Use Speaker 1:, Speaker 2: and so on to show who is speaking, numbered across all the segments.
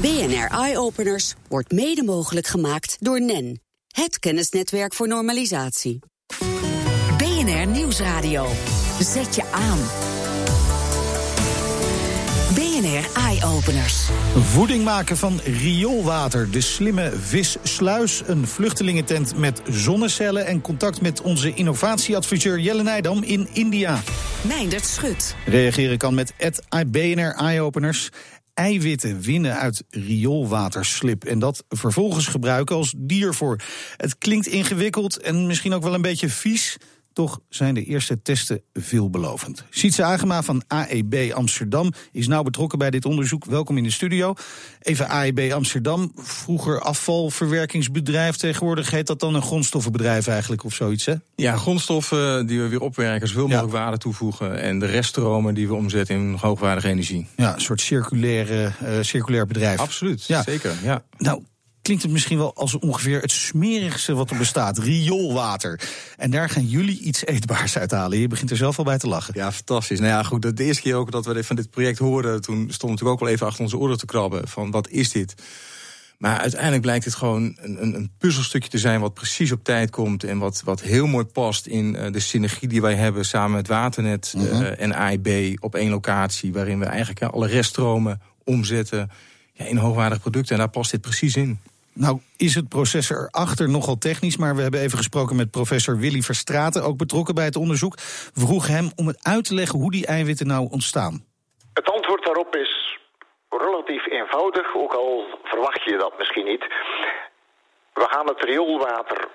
Speaker 1: BNR Eye Openers wordt mede mogelijk gemaakt door NEN, het kennisnetwerk voor normalisatie. BNR Nieuwsradio. Zet je aan. BNR Eye Openers.
Speaker 2: Voeding maken van rioolwater, de slimme vissluis, een vluchtelingentent met zonnecellen en contact met onze innovatieadviseur Jelle Nijdam in India.
Speaker 1: Meindert Schut.
Speaker 2: Reageren kan met BNR Eye Openers eiwitten winnen uit rioolwaterslip en dat vervolgens gebruiken als diervoer. Het klinkt ingewikkeld en misschien ook wel een beetje vies. Toch zijn de eerste testen veelbelovend. Sietse Agema van AEB Amsterdam is nauw betrokken bij dit onderzoek. Welkom in de studio. Even AEB Amsterdam, vroeger afvalverwerkingsbedrijf. Tegenwoordig heet dat dan een grondstoffenbedrijf eigenlijk of zoiets, hè?
Speaker 3: Ja, grondstoffen die we weer opwerken, zoveel mogelijk waarde toevoegen. En de reststromen die we omzetten in hoogwaardige energie.
Speaker 2: Ja, een soort circulaire, uh, circulair bedrijf.
Speaker 3: Absoluut, ja. zeker. Ja.
Speaker 2: Nou, klinkt het misschien wel als ongeveer het smerigste wat er bestaat: rioolwater. En daar gaan jullie iets eetbaars uithalen. Je begint er zelf al bij te lachen.
Speaker 3: Ja, fantastisch. Nou ja, goed. De eerste keer ook dat we van dit project hoorden, toen stond natuurlijk ook wel even achter onze oren te krabben: van wat is dit? Maar uiteindelijk blijkt het gewoon een, een, een, puzzelstukje te zijn wat precies op tijd komt. En wat, wat heel mooi past in uh, de synergie die wij hebben samen met Waternet uh, uh, en AIB op één locatie. Waarin we eigenlijk alle reststromen omzetten ja, in hoogwaardige producten. En daar past dit precies in.
Speaker 2: Nou is het proces erachter nogal technisch, maar we hebben even gesproken met professor Willy Verstraten, ook betrokken bij het onderzoek. We vroegen hem om het uit te leggen hoe die eiwitten nou ontstaan.
Speaker 4: Het antwoord daarop is relatief eenvoudig, ook al verwacht je dat misschien niet. We gaan het rioolwater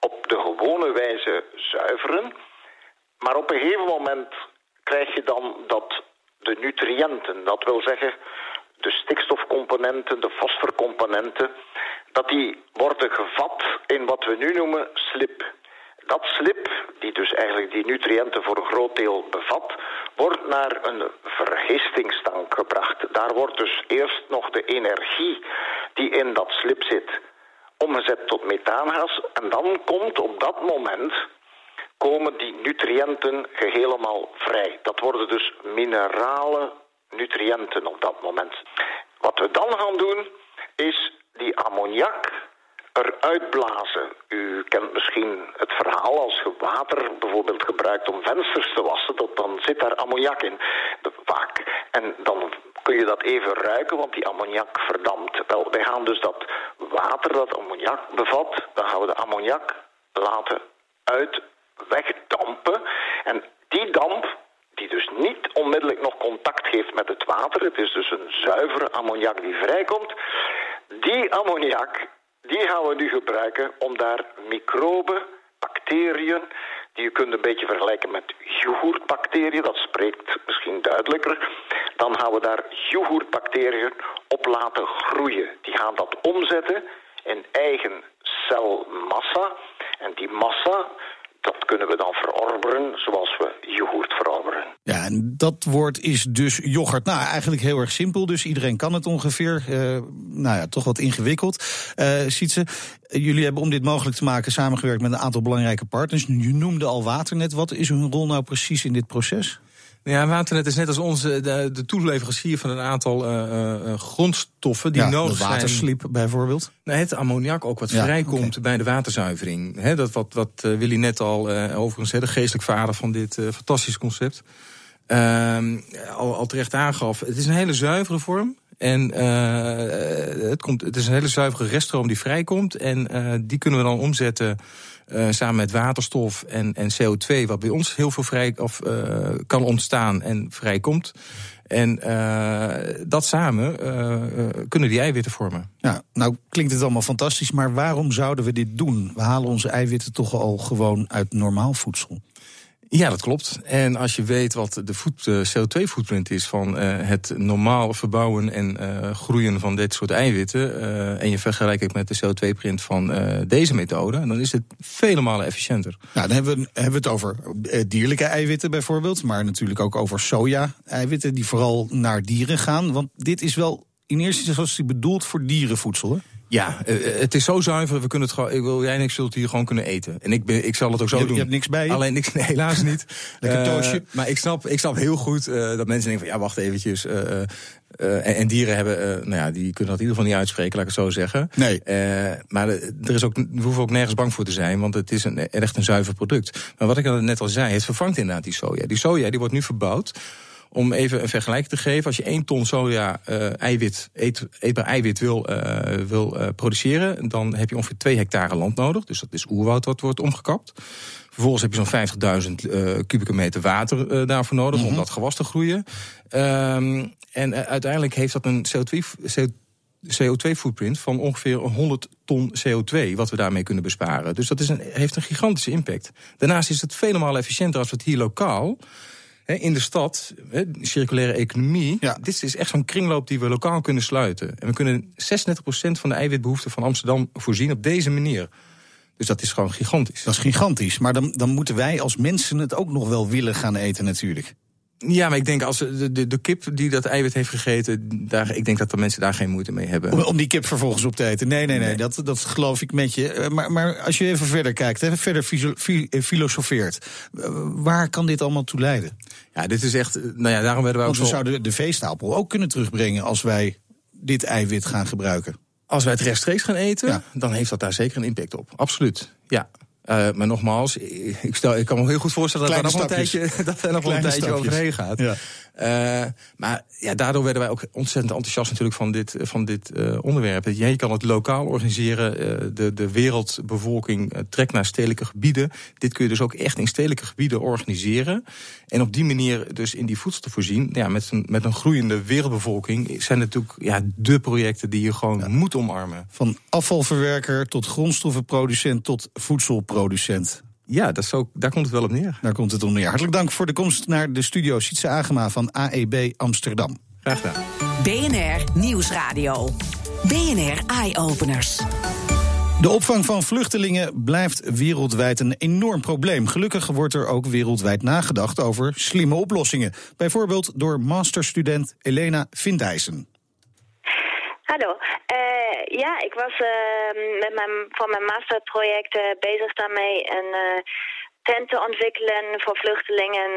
Speaker 4: op de gewone wijze zuiveren, maar op een gegeven moment krijg je dan dat de nutriënten, dat wil zeggen de stikstofcomponenten, de fosforcomponenten, dat die worden gevat in wat we nu noemen slip. Dat slip, die dus eigenlijk die nutriënten voor een groot deel bevat, wordt naar een vergistingstank gebracht. Daar wordt dus eerst nog de energie die in dat slip zit omgezet tot methaangas. En dan komt op dat moment komen die nutriënten helemaal vrij. Dat worden dus minerale nutriënten op dat moment. Wat we dan gaan doen, is die ammoniak eruit blazen. U kent misschien het verhaal als je water bijvoorbeeld gebruikt om vensters te wassen, dat, dan zit daar ammoniak in, vaak. En dan kun je dat even ruiken, want die ammoniak verdampt. Wel, wij gaan dus dat water dat ammoniak bevat, dan gaan we de ammoniak laten uit wegdampen. En die damp die dus niet onmiddellijk nog contact heeft met het water. Het is dus een zuivere ammoniak die vrijkomt. Die ammoniak, die gaan we nu gebruiken om daar microben, bacteriën, die je kunt een beetje vergelijken met yoghurtbacteriën, dat spreekt misschien duidelijker. Dan gaan we daar yoghurtbacteriën op laten groeien. Die gaan dat omzetten in eigen celmassa. En die massa, dat kunnen we dan verorberen zoals we yoghurt verorberen.
Speaker 2: Ja, en dat woord is dus yoghurt. Nou, eigenlijk heel erg simpel, dus iedereen kan het ongeveer. Uh, nou ja, toch wat ingewikkeld. Uh, Sietse, jullie hebben om dit mogelijk te maken samengewerkt met een aantal belangrijke partners. Je noemde al Waternet. Wat is hun rol nou precies in dit proces?
Speaker 3: Ja, Waternet is net als onze de, de toeleverancier van een aantal uh, uh, grondstoffen die
Speaker 2: ja,
Speaker 3: nodig
Speaker 2: zijn. waterslip bijvoorbeeld.
Speaker 3: Het ammoniak ook wat ja, vrijkomt okay. bij de waterzuivering. He, dat wat, wat uh, Willy net al overigens zei, de geestelijk vader van dit fantastisch concept. Ehm, al, al terecht aangaf, het is een hele zuivere vorm. En het, komt, het is een hele zuivere reststroom die vrijkomt. En die kunnen we dan omzetten uh, samen met waterstof en, en CO2, wat bij ons heel veel vrij of, uh, kan ontstaan en vrijkomt. En uh, dat samen kunnen die eiwitten vormen.
Speaker 2: Ja, nou klinkt het allemaal fantastisch, maar waarom zouden we dit doen? We halen onze eiwitten toch al gewoon uit normaal voedsel.
Speaker 3: Ja, dat klopt. En als je weet wat de CO2-footprint is van uh, het normaal verbouwen en uh, groeien van dit soort eiwitten, en je vergelijkt het met de CO2-print van deze methode, dan is het vele malen efficiënter.
Speaker 2: Nou, dan hebben we, hebben het over dierlijke eiwitten bijvoorbeeld, maar natuurlijk ook over soja-eiwitten die vooral naar dieren gaan. Want dit is wel in eerste instantie bedoeld voor dierenvoedsel. Hè?
Speaker 3: Ja, het is zo zuiver. We kunnen het gewoon. Ik wil, jij en ik het hier gewoon kunnen eten. En ik, ben, ik zal het ook zo
Speaker 2: je,
Speaker 3: doen.
Speaker 2: Je hebt niks bij je?
Speaker 3: Alleen niks, nee, helaas niet.
Speaker 2: Lekker toastje. Uh,
Speaker 3: maar ik snap, ik snap heel goed uh, dat mensen denken van ja, wacht eventjes. En, en, dieren hebben, nou ja, die kunnen dat in ieder geval niet uitspreken, laat ik het zo zeggen.
Speaker 2: Nee.
Speaker 3: maar er is ook, we hoeven ook nergens bang voor te zijn, want het is een, echt een zuiver product. Maar wat ik net al zei, het vervangt inderdaad die soja. Die soja die wordt nu verbouwd om even een vergelijking te geven, als je 1 ton soja uh, eiwit, eet, eetbaar eiwit wil, uh, wil uh, produceren, dan heb je ongeveer 2 hectare land nodig. Dus dat is oerwoud wat wordt omgekapt. Vervolgens heb je zo'n 50.000 kubieke meter water daarvoor nodig om mhm. dat gewas te groeien. Um, en uiteindelijk heeft dat een CO2-footprint van ongeveer 100 ton CO2, wat we daarmee kunnen besparen. Dus dat is een, heeft een gigantische impact. Daarnaast is het vele malen efficiënter als we het hier lokaal in de stad, circulaire economie. Ja. Dit is echt zo'n kringloop die we lokaal kunnen sluiten. En we kunnen 36% van de eiwitbehoefte van Amsterdam voorzien op deze manier. Dus dat is gewoon gigantisch.
Speaker 2: Dat is gigantisch. Maar dan, dan moeten wij als mensen het ook nog wel willen gaan eten, natuurlijk.
Speaker 3: Ja, maar ik denk als de, de, de, kip die dat eiwit heeft gegeten, daar, ik denk dat de mensen daar geen moeite mee hebben.
Speaker 2: Om, om die kip vervolgens op te eten. Nee, nee, nee, Dat, dat geloof ik met je. Eh, maar, maar als je even verder kijkt, even verder eh, filosofeert, eh, waar kan dit allemaal toe leiden?
Speaker 3: Ja, dit is echt. Nou ja, daarom werden wij
Speaker 2: ook. Want we zouden de veestapel ook kunnen terugbrengen als wij dit eiwit gaan gebruiken.
Speaker 3: Als wij het rechtstreeks gaan eten, dan heeft dat daar zeker een impact op. Absoluut. Ja. Uh, maar nogmaals, ik, stel, ik kan me heel goed voorstellen dat er nog een tijdje, dat er nog een tijdje overheen gaat. Ja. Uh, maar ja, daardoor werden wij ook ontzettend enthousiast natuurlijk van dit, van dit uh, onderwerp. Je kan het lokaal organiseren. Uh, de, de wereldbevolking trekt naar stedelijke gebieden. Dit kun je dus ook echt in stedelijke gebieden organiseren. En op die manier dus in die voedsel te voorzien. Ja, met, een, met een groeiende wereldbevolking zijn natuurlijk ja, de projecten die je gewoon ja. moet omarmen.
Speaker 2: Van afvalverwerker tot grondstoffenproducent tot voedselproducent.
Speaker 3: Ja, dat zo, daar komt het wel op neer.
Speaker 2: Daar komt het op neer. Hartelijk dank voor de komst naar de studio Sietse Agema van AEB Amsterdam.
Speaker 3: Graag gedaan.
Speaker 1: BNR Nieuwsradio. BNR Eye Openers.
Speaker 2: De opvang van vluchtelingen blijft wereldwijd een enorm probleem. Gelukkig wordt er ook wereldwijd nagedacht over slimme oplossingen. Bijvoorbeeld door masterstudent Elena Vindijsen.
Speaker 5: Hallo. Uh, ja, ik was uh, met mijn, voor mijn masterproject uh, bezig daarmee een tent te ontwikkelen voor vluchtelingen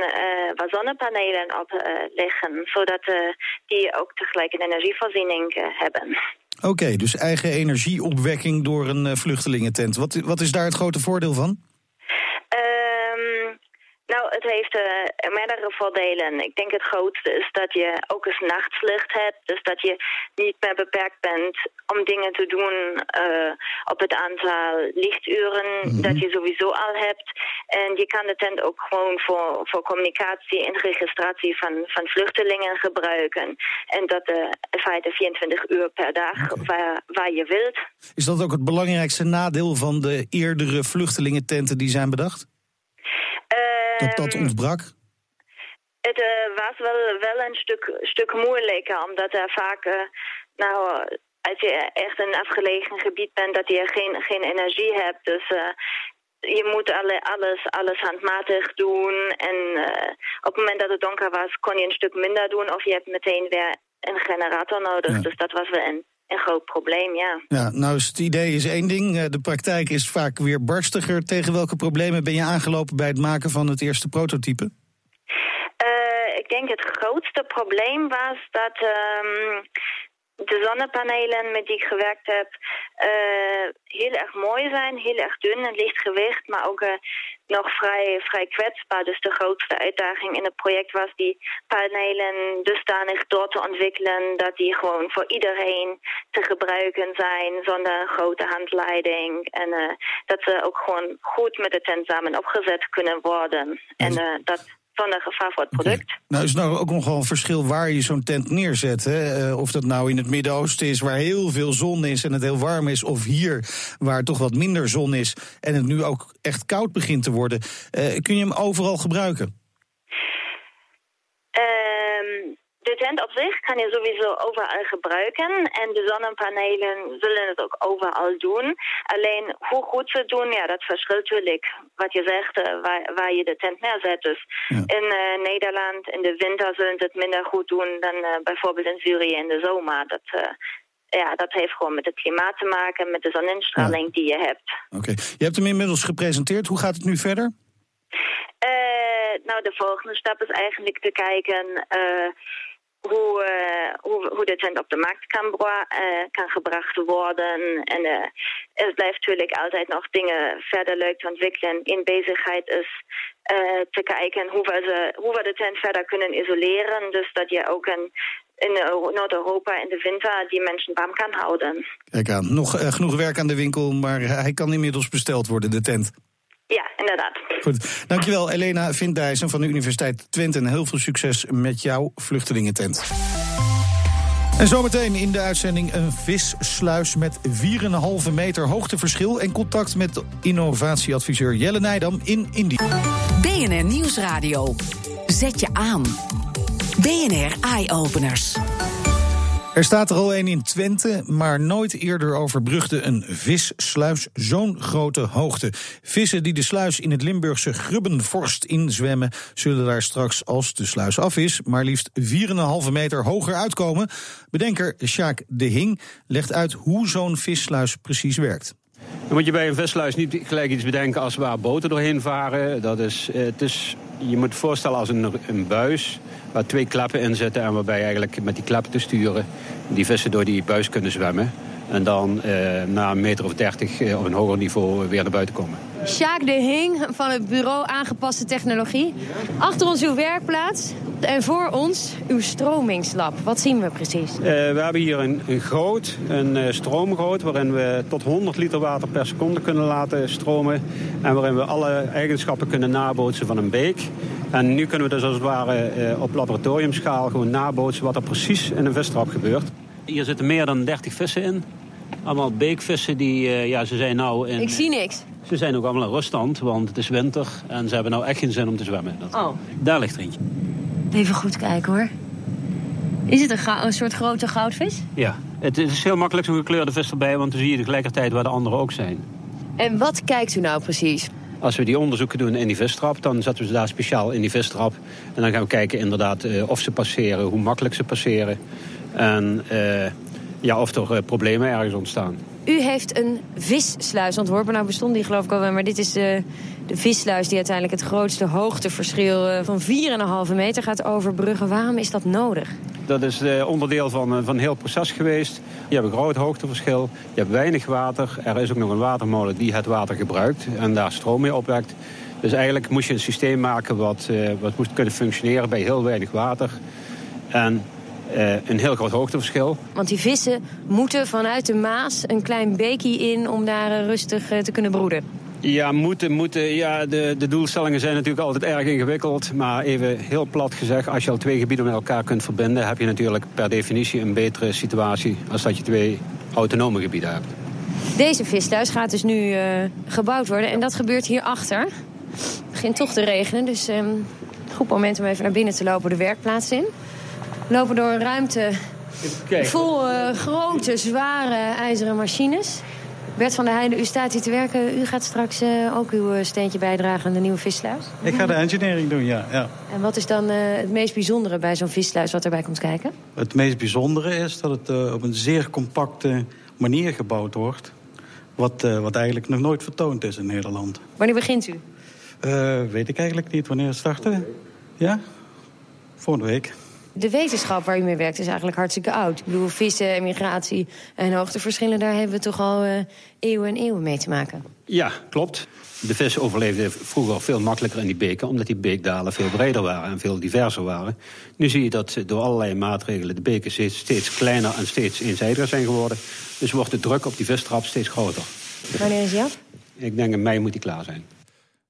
Speaker 5: waar zonnepanelen op liggen, zodat die ook tegelijk een energievoorziening hebben.
Speaker 2: Oké, dus eigen energieopwekking door een vluchtelingentent. Wat, wat is daar het grote voordeel van?
Speaker 5: Nou, het heeft uh, meerdere voordelen. Ik denk het grootste is dat je ook eens nachtslicht hebt. Dus dat je niet meer beperkt bent om dingen te doen uh, op het aantal lichturen mhm. dat je sowieso al hebt. En je kan de tent ook gewoon voor, voor communicatie en registratie van, van vluchtelingen gebruiken. En dat uh, in feite 24 uur per dag waar, waar je wilt.
Speaker 2: Is dat ook het belangrijkste nadeel van de eerdere vluchtelingententen die zijn bedacht? Dat dat ehm, ontbrak?
Speaker 5: Het uh, was wel, wel een stuk, stuk moeilijker, omdat er vaak, uh, nou, als je echt een afgelegen gebied bent, dat je geen, geen energie hebt. Dus uh, je moet alle, alles, alles handmatig doen. En op het moment dat het donker was, kon je een stuk minder doen. Of je hebt meteen weer een generator nodig. Dus dat was wel een een groot probleem, ja.
Speaker 2: Ja, nou is het idee is één ding. Eh, de praktijk is vaak weer barstiger. Tegen welke problemen ben je aangelopen bij het maken van het eerste prototype?
Speaker 5: Uh, ik denk het grootste probleem was dat um, de zonnepanelen met die ik gewerkt heb uh, heel erg mooi zijn, heel erg dun en licht gewicht, maar ook uh, nog vrij, vrij kwetsbaar. Dus de grootste uitdaging in het project was die panelen dusdanig door te ontwikkelen dat die gewoon voor iedereen te gebruiken zijn zonder grote handleiding. En uh, dat ze ook gewoon goed met de tent samen opgezet kunnen worden. En dat van een gevaar voor het product.
Speaker 2: Nou is nou ook nogal een verschil waar je zo'n tent neerzet. Hè? Uh, of dat nou in het Midden-Oosten is waar heel veel zon is en het heel warm is. Of hier waar toch wat minder zon is en het nu ook echt koud begint te worden. Uh, kun je hem overal gebruiken?
Speaker 5: De tent op zich kan je sowieso overal gebruiken. En de zonnepanelen zullen het ook overal doen. Alleen hoe goed ze doen, ja, dat verschilt natuurlijk. Wat je zegt, uh, waar, waar, je de tent neerzet. Dus in uh, Nederland in de winter zullen ze het minder goed doen dan uh, bijvoorbeeld in Syrië in de zomer. Dat, ja, dat heeft gewoon met het klimaat te maken, met de zoninstraling die je hebt.
Speaker 2: Oké, je hebt hem inmiddels gepresenteerd. Hoe gaat het nu verder?
Speaker 5: nou, de volgende stap is eigenlijk te kijken hoe, uh, hoe, hoe de tent op de markt kan, kan gebracht worden. En uh, het blijft natuurlijk altijd nog dingen verder leuk te ontwikkelen. In bezigheid is te kijken hoe we, ze, hoe we de tent verder kunnen isoleren. Dus dat je ook een, in Noord-Europa in de winter die mensen warm kan houden.
Speaker 2: Kijk aan, nog genoeg werk aan de winkel, maar hij kan inmiddels besteld worden, de tent.
Speaker 5: Ja, inderdaad.
Speaker 2: Goed, dankjewel Elena Vindijzen van de Universiteit Twente. En heel veel succes met jouw vluchtelingentent. En zometeen in de uitzending een vissluis met 4,5 meter hoogteverschil... en contact met innovatieadviseur Jelle Nijdam in Indië.
Speaker 1: BNR Nieuwsradio. Zet je aan. BNR Eye Openers.
Speaker 2: Er staat er al een in Twente, maar nooit eerder overbrugde een vissluis zo'n grote hoogte. Vissen die de sluis in het Limburgse Grubbenvorst inzwemmen, zullen daar straks, als de sluis af is, maar liefst 4,5 meter hoger uitkomen. Bedenker Sjaak de Hing legt uit hoe zo'n vissluis precies werkt.
Speaker 6: Dan moet je bij een vissluis niet gelijk iets bedenken als waar boten doorheen varen. Dat is, eh, het is, je moet het voorstellen als een, een buis waar twee klappen in zitten... en waarbij eigenlijk met die klappen te sturen die vissen door die buis kunnen zwemmen. En dan eh, na een meter of dertig eh, op een hoger niveau weer naar buiten komen.
Speaker 7: Sjaak de Hing van het bureau Aangepaste Technologie. Achter ons uw werkplaats en voor ons uw stromingslab. Wat zien we precies? Uh,
Speaker 6: we hebben hier een, een goot, een uh, stroomgoot... waarin we tot 100 liter water per seconde kunnen laten stromen... en waarin we alle eigenschappen kunnen nabootsen van een beek. En nu kunnen we dus als het ware uh, op laboratoriumschaal... gewoon nabootsen wat er precies in een vistrap gebeurt. Hier zitten meer dan 30 vissen in. Allemaal beekvissen die, ja, ze zijn nou in...
Speaker 7: Ik zie niks.
Speaker 6: Ze zijn ook allemaal in ruststand, want het is winter en ze hebben nou echt geen zin om te zwemmen. Dat, oh. Daar ligt er eentje.
Speaker 7: Even goed kijken hoor. Is het een, een soort grote goudvis?
Speaker 6: Ja, het, is heel makkelijk zo'n gekleurde vis erbij, want dan zie je tegelijkertijd waar de anderen ook zijn.
Speaker 7: En wat kijkt u nou precies?
Speaker 6: Als we die onderzoeken doen in die vistrap, dan zetten we ze daar speciaal in die vistrap. En dan gaan we kijken inderdaad uh, of ze passeren, hoe makkelijk ze passeren. En uh, ja, of er uh, problemen ergens ontstaan.
Speaker 7: U heeft een vissluis ontworpen. Nou bestond die geloof ik al wel, maar dit is de, de vissluis... die uiteindelijk het grootste hoogteverschil eh, van 4,5 meter gaat overbruggen. Waarom is dat nodig?
Speaker 6: Dat is uh, onderdeel van, eh, van een heel proces geweest. Je hebt een groot hoogteverschil, je hebt weinig water. Er is ook nog een watermolen die het water gebruikt en daar stroom mee opwekt. Dus eigenlijk moest je een systeem maken wat, wat moest kunnen functioneren bij heel weinig water. En uh, een heel groot hoogteverschil.
Speaker 7: Want die vissen moeten vanuit de Maas een klein beekje in om daar rustig uh, te kunnen broeden.
Speaker 6: Ja, moeten, moeten. Ja, de, de doelstellingen zijn natuurlijk altijd erg ingewikkeld. Maar even heel plat gezegd, als je al twee gebieden met elkaar kunt verbinden... heb je natuurlijk per definitie een betere situatie... als dat je twee autonome gebieden hebt.
Speaker 7: Deze visluis gaat dus nu gebouwd worden. En dat gebeurt hierachter. Het begint toch te regenen, dus um, goed moment om even naar binnen te lopen de werkplaats in lopen door een ruimte vol uh, grote, zware ijzeren machines. Bert van der Heijden, u staat hier te werken. U gaat straks uh, ook uw eh, steentje bijdragen aan de nieuwe vissluis?
Speaker 8: Ik ga de engineering doen, ja. ja.
Speaker 7: En wat is dan uh, het meest bijzondere bij zo'n vissluis wat erbij komt kijken?
Speaker 8: Het meest bijzondere is dat het op een zeer compacte manier gebouwd wordt. Wat, wat eigenlijk nog nooit vertoond is in Nederland.
Speaker 7: Wanneer begint u?
Speaker 8: weet ik eigenlijk niet. Wanneer starten? Ja? Volgende week
Speaker 7: de wetenschap waar u mee werkt is eigenlijk hartstikke oud. Ik bedoel, vissen, emigratie en hoogteverschillen... daar hebben we toch al uh, eeuwen en eeuwen mee te maken.
Speaker 6: Ja, klopt. De vissen overleefden vroeger veel makkelijker in die beken... omdat die beekdalen veel breder waren en veel diverser waren. Nu zie je dat door allerlei maatregelen de beken steeds, steeds kleiner en steeds eenzijdiger zijn geworden. Dus wordt de druk op die vistrap steeds groter.
Speaker 7: Wanneer is die af?
Speaker 6: Ik denk in mei moet die klaar zijn.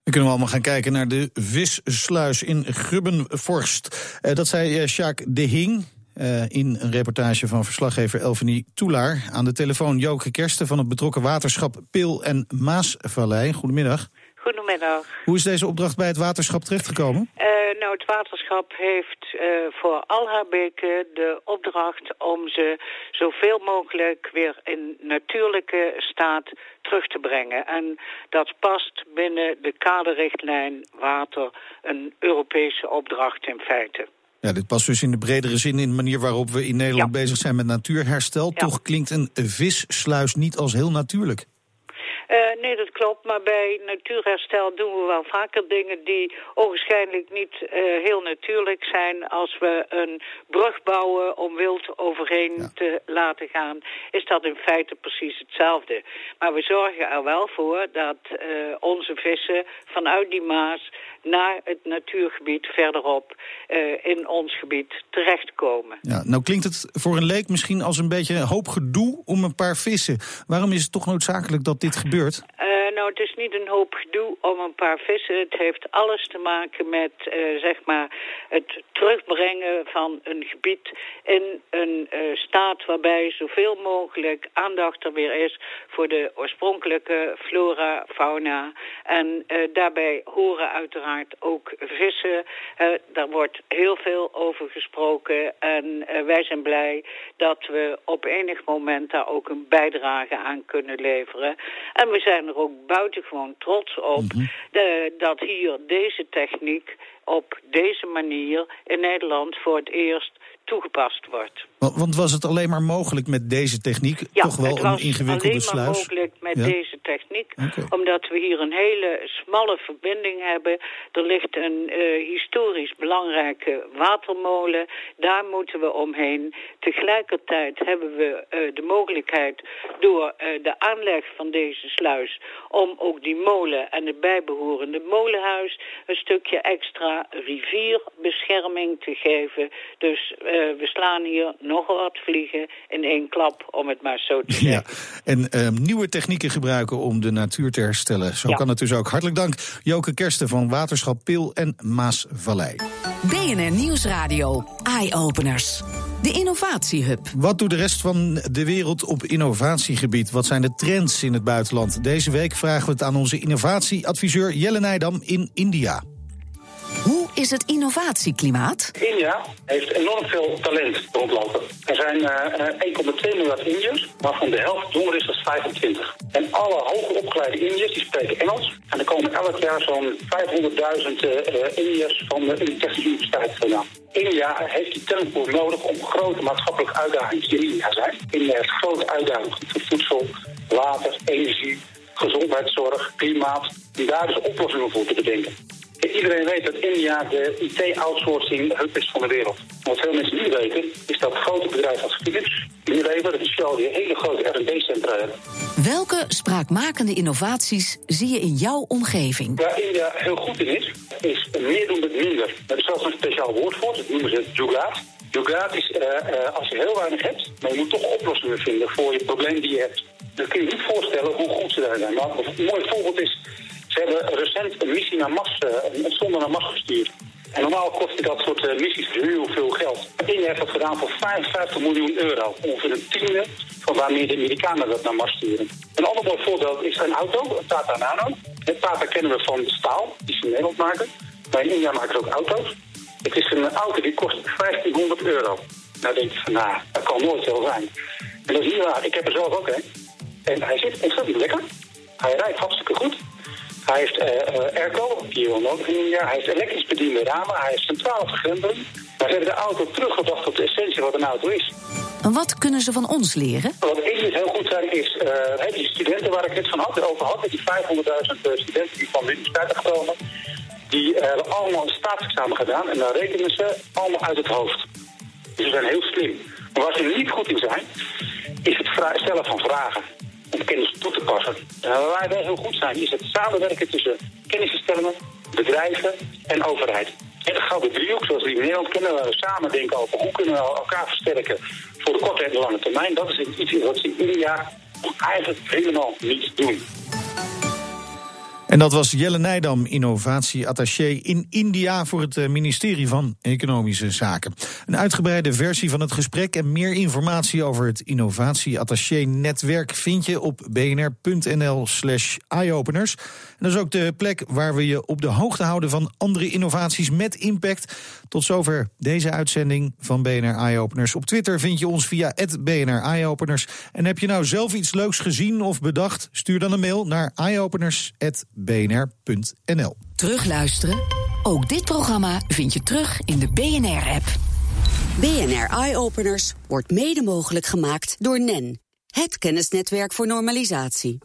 Speaker 2: Kunnen we allemaal gaan kijken naar de vissluis in Grubbenvorst. Uh, dat zei uh, Jacques de Hing. Uh, in een reportage van verslaggever Elvenie Toelaar. Aan de telefoon Joke Kersten van het betrokken waterschap Peel en Maasvallei. Goedemiddag.
Speaker 9: Goedemiddag.
Speaker 2: Hoe is deze opdracht bij het waterschap terechtgekomen?
Speaker 9: Uh, nou, het waterschap heeft uh, voor al haar beken de opdracht om ze zoveel mogelijk weer in natuurlijke staat terug te brengen. En dat past binnen de kaderrichtlijn water, een Europese opdracht in feite.
Speaker 2: Ja, dit past dus in de bredere zin in de manier waarop we in Nederland bezig zijn met natuurherstel. Toch klinkt een vissluis niet als heel natuurlijk.
Speaker 9: Uh, nee, dat klopt. Maar bij natuurherstel doen we wel vaker dingen die ogenschijnlijk niet uh, heel natuurlijk zijn. Als we een brug bouwen om wild overheen te laten gaan, is dat in feite precies hetzelfde. Maar we zorgen er wel voor dat uh, onze vissen vanuit die Maas naar het natuurgebied verderop in ons gebied terechtkomen.
Speaker 2: Ja, nou klinkt het voor een leek misschien als een beetje een hoop gedoe om een paar vissen. Waarom is het toch noodzakelijk dat dit gebeurt?
Speaker 9: Uh, nou, het is niet een hoop gedoe om een paar vissen. Het heeft alles te maken met, uh, zeg maar, het terugbrengen van een gebied in een uh, staat waarbij zoveel mogelijk aandacht er weer is voor de oorspronkelijke flora, fauna. En daarbij horen uiteraard ook vissen. daar wordt heel veel over gesproken en wij zijn blij dat we op enig moment daar ook een bijdrage aan kunnen leveren. En we zijn er ook buitengewoon trots op mm -hmm. de, dat hier deze techniek op deze manier in Nederland voor het eerst toegepast wordt.
Speaker 2: Want was het alleen maar mogelijk met deze techniek?
Speaker 9: Ja,
Speaker 2: Toch wel
Speaker 9: het was
Speaker 2: een ingewikkelde
Speaker 9: alleen maar
Speaker 2: sluis?
Speaker 9: mogelijk met
Speaker 2: Ja.
Speaker 9: deze techniek. Omdat we hier een hele smalle verbinding hebben. Er ligt een eh, historisch belangrijke watermolen. Daar moeten we omheen. Tegelijkertijd hebben we eh, de mogelijkheid door eh, de aanleg van deze sluis... om ook die molen en het bijbehorende molenhuis... een stukje extra rivierbescherming te geven. Dus eh, we slaan hier nogal wat vliegen in één klap, om het maar zo te zeggen.
Speaker 2: Ja, en ehm, nieuwe technieken gebruiken om de natuur te herstellen. Zo
Speaker 9: Ja.
Speaker 2: kan het dus ook. Hartelijk dank, Joke Kersten van Waterschap Pil en Maasvallei.
Speaker 1: BNR Nieuwsradio. Eye-openers. De Innovatiehub.
Speaker 2: Wat doet de rest van de wereld op innovatiegebied? Wat zijn de trends in het buitenland? Deze week vragen we het aan onze innovatieadviseur Jelle Nijdam in India.
Speaker 1: Is het innovatieklimaat?
Speaker 10: India heeft enorm veel talent rondlopen. Er zijn eh, eh, 1,2 miljard Indiërs, waarvan de helft jonger is dan 25. En alle hoger opgeleide Indiërs die spreken Engels. En er komen elk jaar zo'n 500.000 eh, Indiërs van de Technische Universiteit vandaan. India heeft die talentpool nodig om grote maatschappelijke uitdagingen die in India zijn. India heeft grote uitdagingen voor voedsel, water, energie, gezondheidszorg, klimaat. En daar dus oplossingen voor te bedenken. Iedereen weet dat India de IT-outsourcing hub is van de wereld. Wat veel mensen niet weten, is dat grote bedrijven als Philips, Unilever en Shell die hele grote R&D-centra hebben.
Speaker 1: Welke spraakmakende innovaties zie je in jouw omgeving?
Speaker 10: Waar India heel goed in is, is meer doen met minder. Daar is zelfs een speciaal woord voor, dat noemen ze jugaat. Jugaat is eh, eh, als je heel weinig hebt, maar je moet toch oplossingen vinden voor je probleem die je hebt. Dan kun je niet voorstellen hoe goed ze daar zijn. Maar een mooi voorbeeld is, ze hebben recent een missie naar Mars, eh, een zonde naar Mars gestuurd. En normaal kostte dat soort eh, missies heel veel geld. India heeft dat gedaan voor 55 miljoen euro. Ongeveer een tiende van waarmee de Amerikanen dat naar Mars sturen. Een ander mooi voorbeeld is een auto, een Tata Nano. Het Tata kennen we van staal, die ze in Nederland maken. Maar in India maken ze ook auto's. Het is een auto die kost 1500 euro. Nou denk je van, nou, dat kan nooit zo zijn. En dat is niet waar. Ik heb er zelf ook een. En hij zit ontzettend lekker. Hij rijdt hartstikke goed. Hij heeft eh, eh, airco, die je wel nodig in India. Hij heeft elektrisch bediende ramen. Hij heeft centrale vergrendering. Maar ze hebben de auto teruggebracht tot de essentie wat een auto is.
Speaker 1: En wat kunnen ze van ons leren?
Speaker 10: Wat Indiërs heel goed zijn is, eh, die studenten waar ik het van had, over had, die 500.000 eh, studenten die van de universiteit gekomen, die hebben allemaal een staatsexamen gedaan en dan rekenen ze allemaal uit het hoofd. Dus ze zijn heel slim. Maar waar ze niet goed in zijn, is het stellen van vragen om kennis toe te passen. En waar wij heel goed zijn, is het samenwerken tussen kennisinstellingen, bedrijven en overheid. En de gouden driehoek, zoals we in Nederland kennen, waar we samen denken over hoe kunnen we elkaar versterken voor de korte en de lange termijn. Dat is iets wat ze in India eigenlijk helemaal niet doen.
Speaker 2: En dat was Jelle Nijdam, innovatieattaché in India voor het eh, ministerie van Economische Zaken. Een uitgebreide versie van het gesprek en meer informatie over het innovatieattaché-netwerk vind je op bnr.nl/slash eyeopeners. En dat is ook de plek waar we je op de hoogte houden van andere innovaties met impact. Tot zover deze uitzending van BNR Eyeopeners. Op Twitter vind je ons via BNR Eyeopeners. En heb je nou zelf iets leuks gezien of bedacht? Stuur dan een mail naar eyeopeners.bnr.nl.
Speaker 1: Terugluisteren? Ook dit programma vind je terug in de BNR-app.
Speaker 11: BNR Eye-Openers wordt mede mogelijk gemaakt door NEN, het kennisnetwerk voor normalisatie.